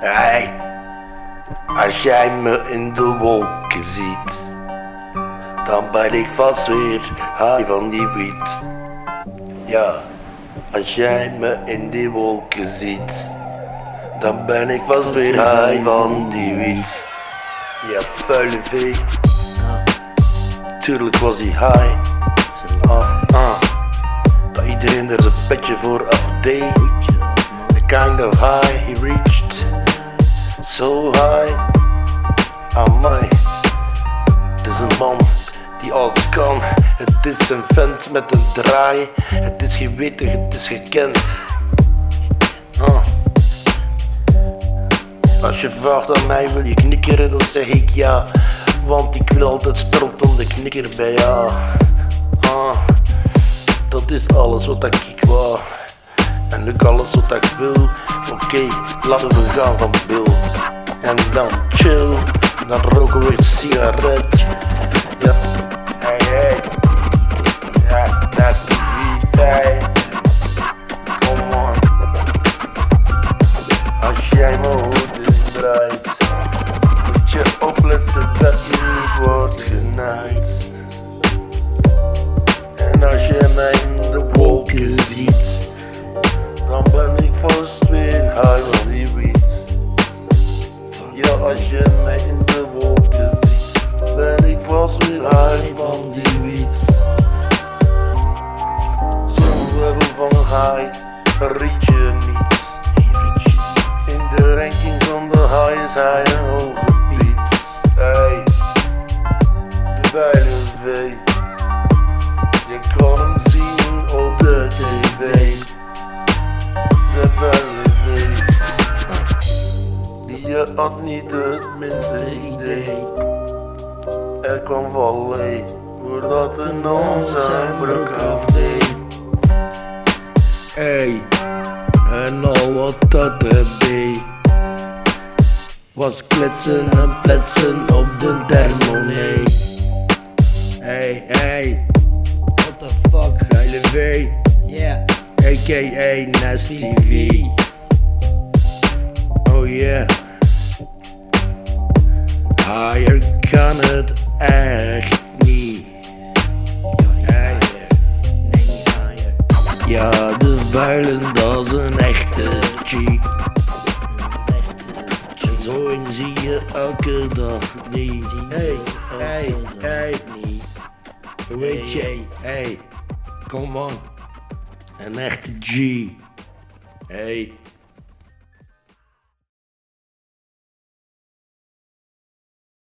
Hey, als jij me in de wolken ziet, dan ben ik vast weer high van die wiet. Ja, als jij me in die wolken ziet, dan ben ik vast weer high van die wiet. Ja, vuile vee. Tuurlijk was hij high. Ah, ah. Dat iedereen er zijn petje voor afdeed. The kind of high he reached. So high. Amai. Het is een man die alles kan. Het is een vent met een draai. Het is geweten, het is gekend. Ah. Als je vraagt aan mij wil je knikkeren, dan zeg ik ja. Want ik wil altijd stront om de knikker bij jou. Ah, dat is alles wat ik wou. Ook alles wat ik wil. Oké, laten we gaan van Bill. En dan chill. Dan roken we een sigaret. Ja, hey hey. Ja, dat is de. Come on. Als jij me hoort draait, moet je opletten dat je niet wordt genaaid. En als je mij in de wolken ziet, Ja, als je mij in de wolken ziet, ben ik vast weer high van die Je had niet het minste idee. Er kwam volley, voordat een non zijn broek afdeed. Hey, en al wat dat deed was kletsen en pletsen op de thermonee. Hey, hey, What the fuck? geile V, Yeah. a.k.a. Nasty V. kan het echt niet. Ja, de vuilen, dat is een echte G. En zo zie je elke dag niet. Hey, hey, hey. Weet je, hey, come on. Een echte G. Hey.